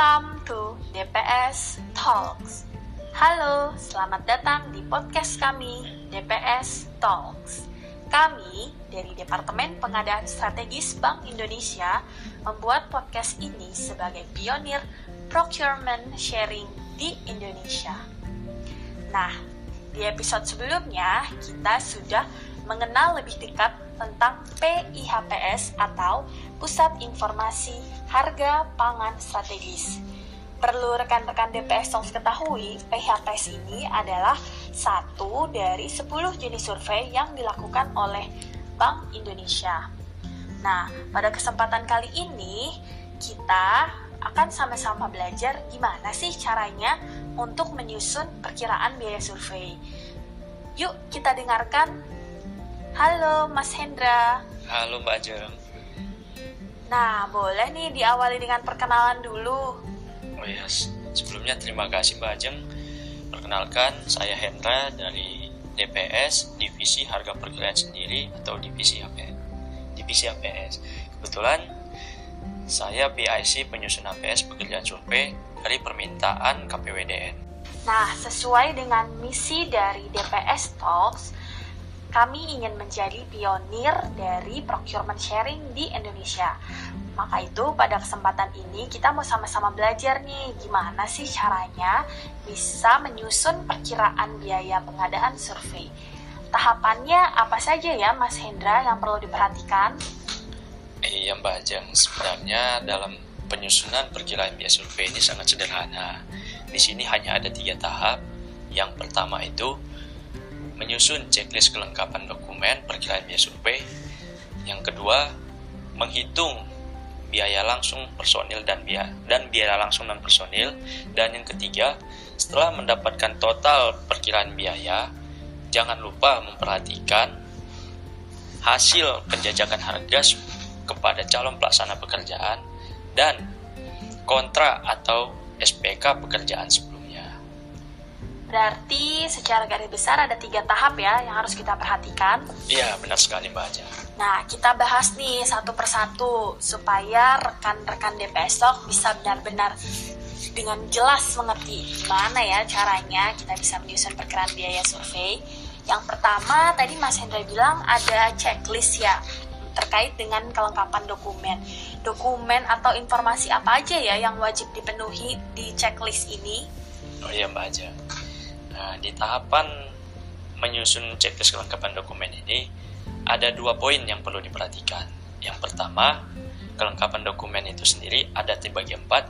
Welcome to DPS Talks. Halo, selamat datang di podcast kami, DPS Talks. Kami dari Departemen Pengadaan Strategis Bank Indonesia membuat podcast ini sebagai pionir procurement sharing di Indonesia. Nah, di episode sebelumnya kita sudah mengenal lebih dekat tentang PIHPS atau Pusat Informasi Harga Pangan Strategis. Perlu rekan-rekan DPS Talks ketahui, PIHPS ini adalah satu dari 10 jenis survei yang dilakukan oleh Bank Indonesia. Nah, pada kesempatan kali ini kita akan sama-sama belajar gimana sih caranya untuk menyusun perkiraan biaya survei. Yuk kita dengarkan Halo Mas Hendra. Halo Mbak Ajeng. Nah, boleh nih diawali dengan perkenalan dulu. Oh ya, sebelumnya terima kasih Mbak Ajeng. Perkenalkan, saya Hendra dari DPS Divisi Harga Perkiraan Sendiri atau Divisi APS. Divisi APS. Kebetulan saya PIC penyusun APS pekerjaan survei dari permintaan KPWDN. Nah, sesuai dengan misi dari DPS Talks, kami ingin menjadi pionir dari procurement sharing di Indonesia. Maka itu pada kesempatan ini kita mau sama-sama belajar nih gimana sih caranya bisa menyusun perkiraan biaya pengadaan survei. Tahapannya apa saja ya Mas Hendra yang perlu diperhatikan? Iya Mbak Ajeng, sebenarnya dalam penyusunan perkiraan biaya survei ini sangat sederhana. Di sini hanya ada tiga tahap. Yang pertama itu menyusun checklist kelengkapan dokumen perkiraan biaya survei. Yang kedua, menghitung biaya langsung personil dan biaya dan biaya langsung non personil. Dan yang ketiga, setelah mendapatkan total perkiraan biaya, jangan lupa memperhatikan hasil penjajakan harga kepada calon pelaksana pekerjaan dan kontrak atau SPK pekerjaan. Berarti secara garis besar ada tiga tahap ya yang harus kita perhatikan. Iya, benar sekali Mbak Aja. Nah, kita bahas nih satu persatu supaya rekan-rekan DPS Talk bisa benar-benar dengan jelas mengerti gimana ya caranya kita bisa menyusun perkiraan biaya survei. Yang pertama, tadi Mas Hendra bilang ada checklist ya terkait dengan kelengkapan dokumen. Dokumen atau informasi apa aja ya yang wajib dipenuhi di checklist ini? Oh iya Mbak Aja Nah, di tahapan menyusun checklist kelengkapan dokumen ini, ada dua poin yang perlu diperhatikan. Yang pertama, kelengkapan dokumen itu sendiri ada dibagi empat,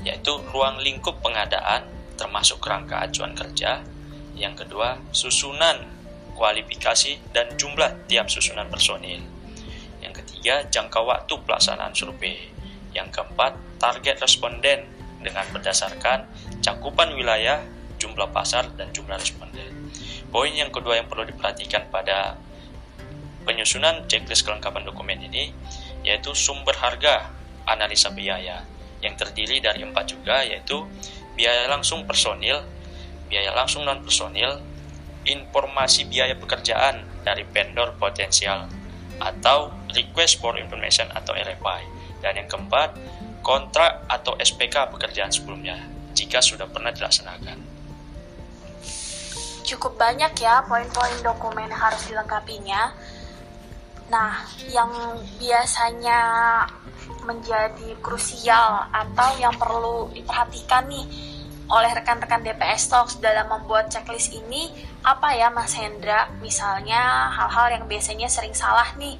yaitu ruang lingkup pengadaan, termasuk rangka acuan kerja. Yang kedua, susunan kualifikasi dan jumlah tiap susunan personil. Yang ketiga, jangka waktu pelaksanaan survei. Yang keempat, target responden dengan berdasarkan cakupan wilayah jumlah pasar dan jumlah responden. Poin yang kedua yang perlu diperhatikan pada penyusunan checklist kelengkapan dokumen ini yaitu sumber harga analisa biaya yang terdiri dari empat juga yaitu biaya langsung personil, biaya langsung non personil, informasi biaya pekerjaan dari vendor potensial atau request for information atau RFI dan yang keempat kontrak atau SPK pekerjaan sebelumnya jika sudah pernah dilaksanakan cukup banyak ya poin-poin dokumen yang harus dilengkapinya. Nah, yang biasanya menjadi krusial atau yang perlu diperhatikan nih oleh rekan-rekan DPS Talks dalam membuat checklist ini apa ya Mas Hendra? Misalnya hal-hal yang biasanya sering salah nih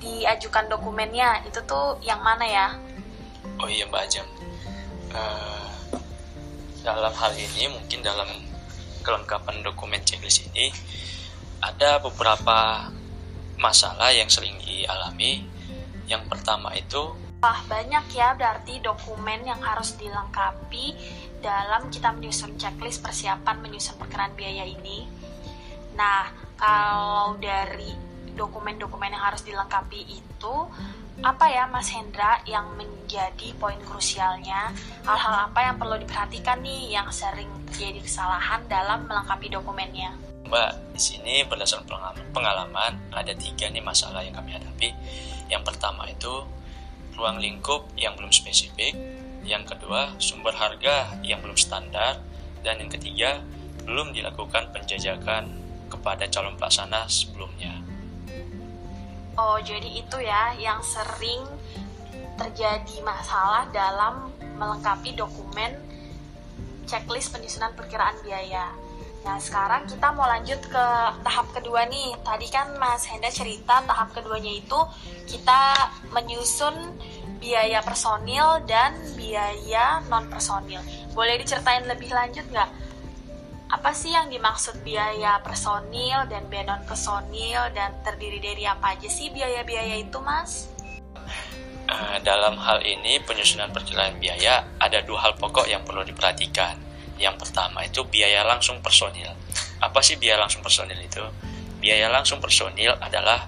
diajukan dokumennya itu tuh yang mana ya? Oh iya Mbak Ajam. Uh, dalam hal ini mungkin dalam kelengkapan dokumen checklist ini ada beberapa masalah yang sering dialami. Yang pertama itu Wah, banyak ya berarti dokumen yang harus dilengkapi dalam kita menyusun checklist persiapan menyusun perkiraan biaya ini. Nah, kalau dari dokumen-dokumen yang harus dilengkapi itu apa ya Mas Hendra yang menjadi poin krusialnya? Hal-hal apa yang perlu diperhatikan nih yang sering terjadi kesalahan dalam melengkapi dokumennya? Mbak, di sini berdasarkan pengalaman ada tiga nih masalah yang kami hadapi. Yang pertama itu ruang lingkup yang belum spesifik. Yang kedua, sumber harga yang belum standar. Dan yang ketiga, belum dilakukan penjajakan kepada calon pelaksana sebelumnya. Oh, jadi itu ya yang sering terjadi masalah dalam melengkapi dokumen checklist penyusunan perkiraan biaya. Nah, sekarang kita mau lanjut ke tahap kedua nih. Tadi kan Mas Henda cerita tahap keduanya itu kita menyusun biaya personil dan biaya non personil. Boleh diceritain lebih lanjut nggak? Apa sih yang dimaksud biaya personil dan biaya non personil dan terdiri dari apa aja sih biaya-biaya itu, Mas? Uh, dalam hal ini penyusunan perkiraan biaya ada dua hal pokok yang perlu diperhatikan yang pertama itu biaya langsung personil. Apa sih biaya langsung personil itu? Biaya langsung personil adalah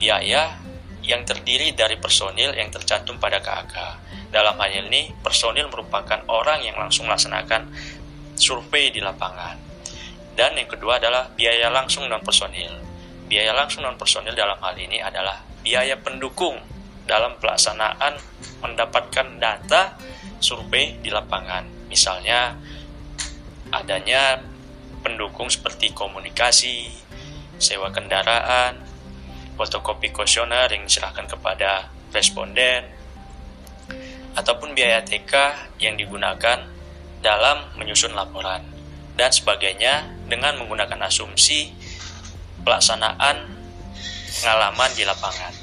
biaya yang terdiri dari personil yang tercantum pada KAK. Dalam hal ini, personil merupakan orang yang langsung melaksanakan survei di lapangan. Dan yang kedua adalah biaya langsung non personil. Biaya langsung non personil dalam hal ini adalah biaya pendukung dalam pelaksanaan mendapatkan data survei di lapangan. Misalnya adanya pendukung seperti komunikasi, sewa kendaraan, fotokopi kuesioner yang diserahkan kepada responden, ataupun biaya TK yang digunakan dalam menyusun laporan, dan sebagainya dengan menggunakan asumsi pelaksanaan pengalaman di lapangan.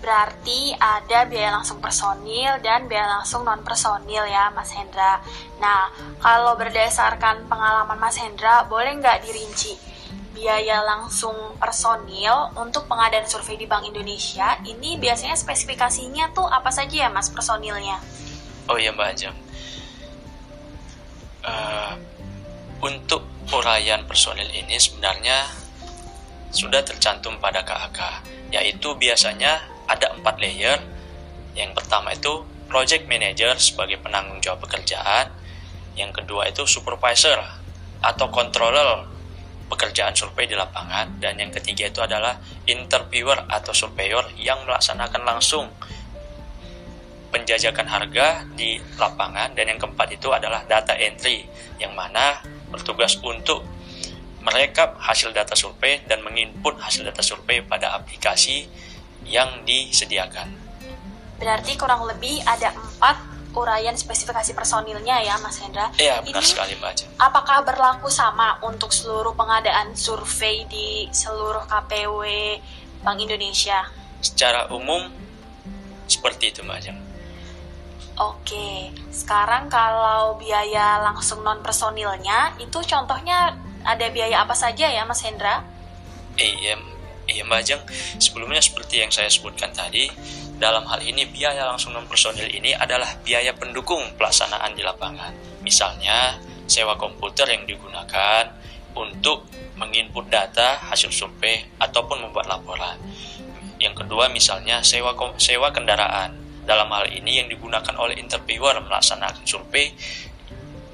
Berarti ada biaya langsung personil dan biaya langsung non personil ya Mas Hendra. Nah, kalau berdasarkan pengalaman Mas Hendra, boleh nggak dirinci biaya langsung personil untuk pengadaan survei di Bank Indonesia ini biasanya spesifikasinya tuh apa saja ya Mas personilnya? Oh iya Mbak Ajam. Uh, untuk uraian personil ini sebenarnya sudah tercantum pada KAK, yaitu biasanya ada empat layer. Yang pertama itu project manager sebagai penanggung jawab pekerjaan. Yang kedua itu supervisor atau controller pekerjaan survei di lapangan. Dan yang ketiga itu adalah interviewer atau surveyor yang melaksanakan langsung penjajakan harga di lapangan. Dan yang keempat itu adalah data entry yang mana bertugas untuk merekap hasil data survei dan menginput hasil data survei pada aplikasi yang disediakan. Berarti kurang lebih ada empat uraian spesifikasi personilnya ya Mas Hendra. Iya benar Ini, sekali Mbak Aja. Apakah berlaku sama untuk seluruh pengadaan survei di seluruh KPW Bank Indonesia? Secara umum seperti itu Mbak Aja. Oke, sekarang kalau biaya langsung non personilnya itu contohnya ada biaya apa saja ya Mas Hendra? Iya, Iya Mbak Ajeng, sebelumnya seperti yang saya sebutkan tadi, dalam hal ini biaya langsung non personil ini adalah biaya pendukung pelaksanaan di lapangan. Misalnya, sewa komputer yang digunakan untuk menginput data hasil survei ataupun membuat laporan. Yang kedua misalnya sewa sewa kendaraan. Dalam hal ini yang digunakan oleh interviewer melaksanakan survei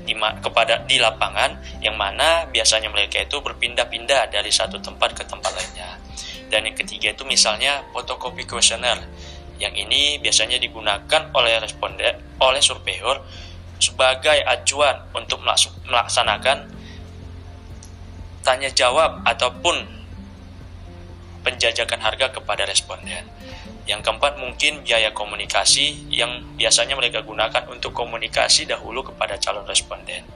di, kepada di lapangan yang mana biasanya mereka itu berpindah-pindah dari satu tempat ke tempat lainnya. Dan yang ketiga itu misalnya fotokopi kuesioner. Yang ini biasanya digunakan oleh responden oleh surveyor sebagai acuan untuk melaksanakan tanya jawab ataupun penjajakan harga kepada responden. Yang keempat mungkin biaya komunikasi yang biasanya mereka gunakan untuk komunikasi dahulu kepada calon responden.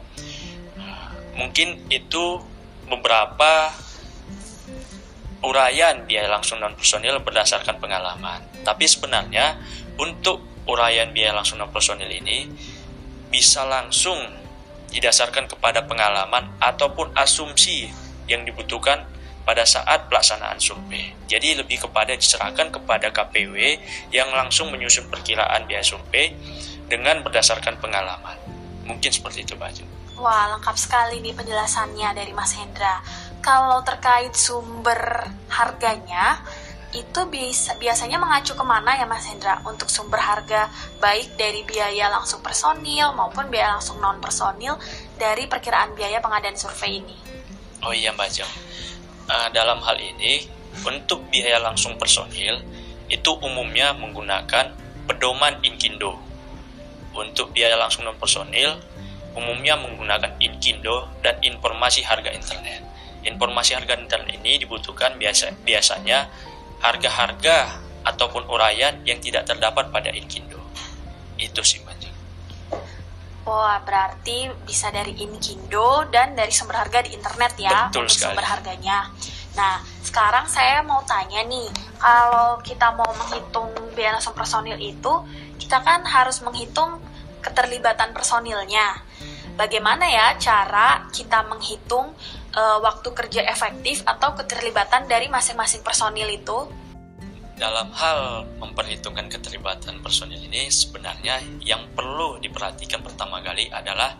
Mungkin itu beberapa uraian biaya langsung non personil berdasarkan pengalaman. Tapi sebenarnya untuk uraian biaya langsung non personil ini bisa langsung didasarkan kepada pengalaman ataupun asumsi yang dibutuhkan pada saat pelaksanaan survei. Jadi lebih kepada diserahkan kepada KPW yang langsung menyusun perkiraan biaya survei dengan berdasarkan pengalaman. Mungkin seperti itu, Baju. Wah, lengkap sekali nih penjelasannya dari Mas Hendra kalau terkait sumber harganya itu bisa biasanya mengacu ke mana ya Mas Hendra untuk sumber harga baik dari biaya langsung personil maupun biaya langsung non personil dari perkiraan biaya pengadaan survei ini. Oh iya Mbak Jom, uh, dalam hal ini untuk biaya langsung personil itu umumnya menggunakan pedoman Inkindo. Untuk biaya langsung non personil, umumnya menggunakan Inkindo dan informasi harga internet. Informasi harga internet ini dibutuhkan biasa biasanya harga-harga ataupun uraian yang tidak terdapat pada Inkindo. Itu sih. Wah, berarti bisa dari Inkindo dan dari sumber harga di internet ya Betul untuk sekali. sumber harganya. Nah, sekarang saya mau tanya nih, kalau kita mau menghitung biaya langsung personil itu, kita kan harus menghitung keterlibatan personilnya. Bagaimana ya cara kita menghitung eh, waktu kerja efektif atau keterlibatan dari masing-masing personil itu? Dalam hal memperhitungkan keterlibatan personil ini sebenarnya yang perlu diperhatikan pertama kali adalah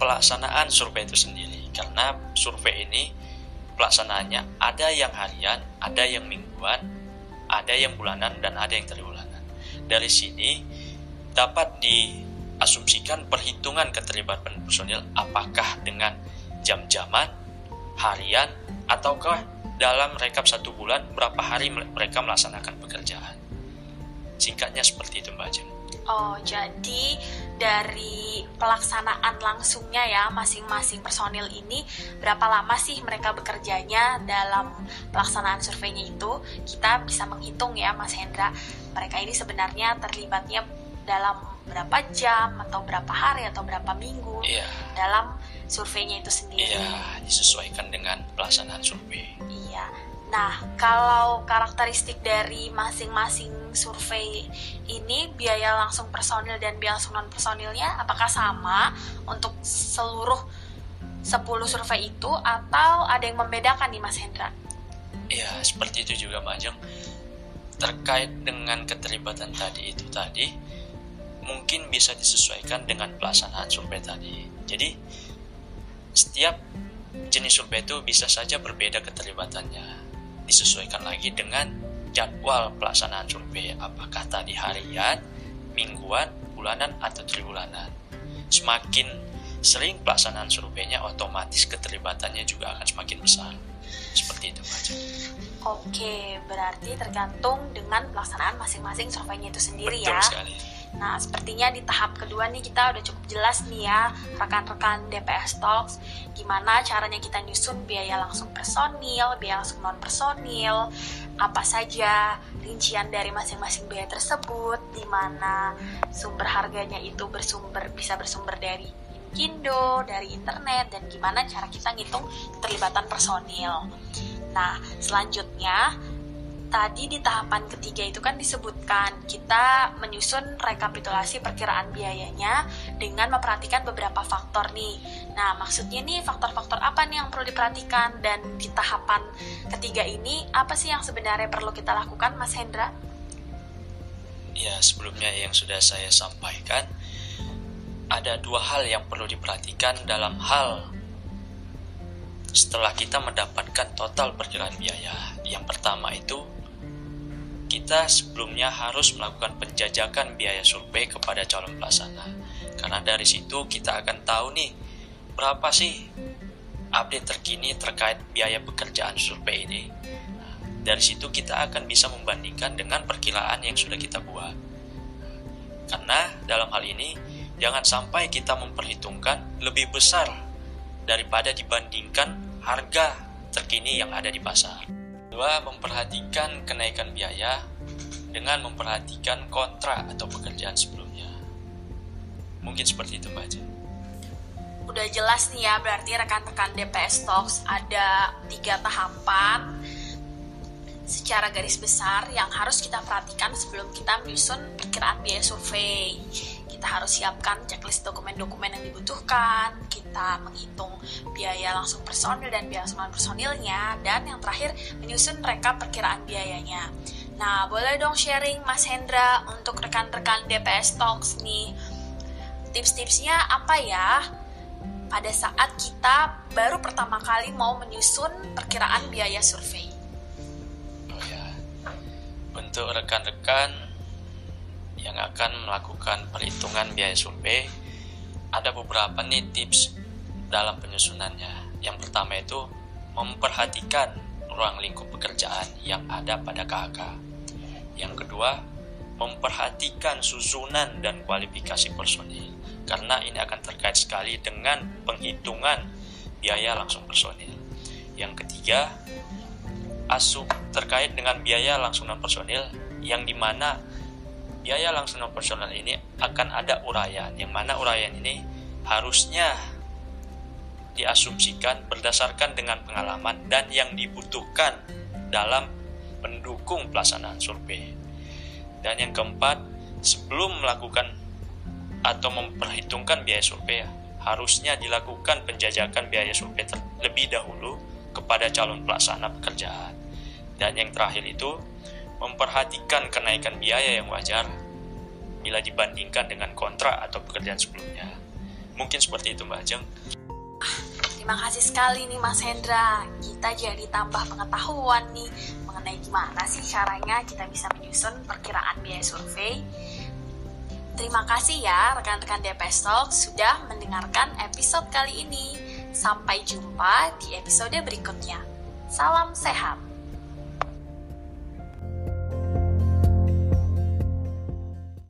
pelaksanaan survei itu sendiri karena survei ini pelaksanaannya ada yang harian, ada yang mingguan, ada yang bulanan dan ada yang tribulanan. Dari sini dapat diasumsikan perhitungan keterlibatan personil apakah dengan jam-jaman, harian, ataukah dalam rekap satu bulan berapa hari mereka melaksanakan pekerjaan. Singkatnya seperti itu Mbak Jem. Oh, jadi dari pelaksanaan langsungnya ya masing-masing personil ini berapa lama sih mereka bekerjanya dalam pelaksanaan surveinya itu kita bisa menghitung ya Mas Hendra mereka ini sebenarnya terlibatnya dalam berapa jam atau berapa hari atau berapa minggu Iya, dalam surveinya itu sendiri. iya disesuaikan dengan pelaksanaan survei. Iya. Nah, kalau karakteristik dari masing-masing survei ini biaya langsung personil dan biaya langsung non personilnya apakah sama untuk seluruh 10 survei itu atau ada yang membedakan nih Mas Hendra? Iya, seperti itu juga Mbak Jeng. Terkait dengan keterlibatan tadi itu tadi, mungkin bisa disesuaikan dengan pelaksanaan survei tadi. Jadi, setiap jenis survei itu bisa saja berbeda keterlibatannya. Disesuaikan lagi dengan jadwal pelaksanaan survei, apakah tadi harian, mingguan, bulanan, atau tribulanan. Semakin sering pelaksanaan surveinya, otomatis keterlibatannya juga akan semakin besar. Seperti itu, Jeng. Oke, berarti tergantung dengan pelaksanaan masing-masing surveinya itu sendiri Betul ya. sekali. Nah, sepertinya di tahap kedua nih kita udah cukup jelas nih ya, rekan-rekan DPS Talks, gimana caranya kita nyusun biaya langsung personil, biaya langsung non personil, apa saja rincian dari masing-masing biaya tersebut, di mana sumber harganya itu bersumber bisa bersumber dari Kindo, dari internet, dan gimana cara kita ngitung keterlibatan personil. Nah, selanjutnya tadi di tahapan ketiga itu kan disebutkan kita menyusun rekapitulasi perkiraan biayanya dengan memperhatikan beberapa faktor nih. Nah, maksudnya nih faktor-faktor apa nih yang perlu diperhatikan dan di tahapan ketiga ini apa sih yang sebenarnya perlu kita lakukan, Mas Hendra? Ya, sebelumnya yang sudah saya sampaikan, ada dua hal yang perlu diperhatikan dalam hal setelah kita mendapatkan total perkiraan biaya. Yang pertama itu, kita sebelumnya harus melakukan penjajakan biaya survei kepada calon pelaksana. Karena dari situ kita akan tahu nih, berapa sih update terkini terkait biaya pekerjaan survei ini. Nah, Dari situ kita akan bisa membandingkan dengan perkiraan yang sudah kita buat. Karena dalam hal ini, jangan sampai kita memperhitungkan lebih besar daripada dibandingkan harga terkini yang ada di pasar. Dua, memperhatikan kenaikan biaya dengan memperhatikan kontrak atau pekerjaan sebelumnya. Mungkin seperti itu Mbak Jen. Udah jelas nih ya, berarti rekan-rekan DPS Talks ada tiga tahapan secara garis besar yang harus kita perhatikan sebelum kita menyusun perkiraan biaya survei. Kita harus siapkan checklist dokumen-dokumen yang dibutuhkan, kita menghitung biaya langsung personil dan biaya langsung personilnya, dan yang terakhir menyusun rekap perkiraan biayanya. Nah, boleh dong sharing Mas Hendra untuk rekan-rekan DPS Talks nih. Tips-tipsnya apa ya? Pada saat kita baru pertama kali mau menyusun perkiraan biaya survei. Oh ya. Untuk rekan-rekan yang akan melakukan perhitungan biaya survei, ada beberapa nih tips dalam penyusunannya. Yang pertama itu memperhatikan ruang lingkup pekerjaan yang ada pada KHK. Yang kedua, memperhatikan susunan dan kualifikasi personil karena ini akan terkait sekali dengan penghitungan biaya langsung personil. Yang ketiga, asup terkait dengan biaya langsung non personil yang di mana biaya langsung non personil ini akan ada uraian yang mana uraian ini harusnya diasumsikan berdasarkan dengan pengalaman dan yang dibutuhkan dalam mendukung pelaksanaan survei. Dan yang keempat, sebelum melakukan atau memperhitungkan biaya survei, harusnya dilakukan penjajakan biaya survei terlebih dahulu kepada calon pelaksana pekerjaan. Dan yang terakhir itu, memperhatikan kenaikan biaya yang wajar bila dibandingkan dengan kontrak atau pekerjaan sebelumnya. Mungkin seperti itu Mbak Ajeng. Terima kasih sekali nih Mas Hendra. Kita jadi tambah pengetahuan nih mengenai gimana sih caranya kita bisa menyusun perkiraan biaya survei. Terima kasih ya rekan-rekan DPS Talk sudah mendengarkan episode kali ini. Sampai jumpa di episode berikutnya. Salam sehat.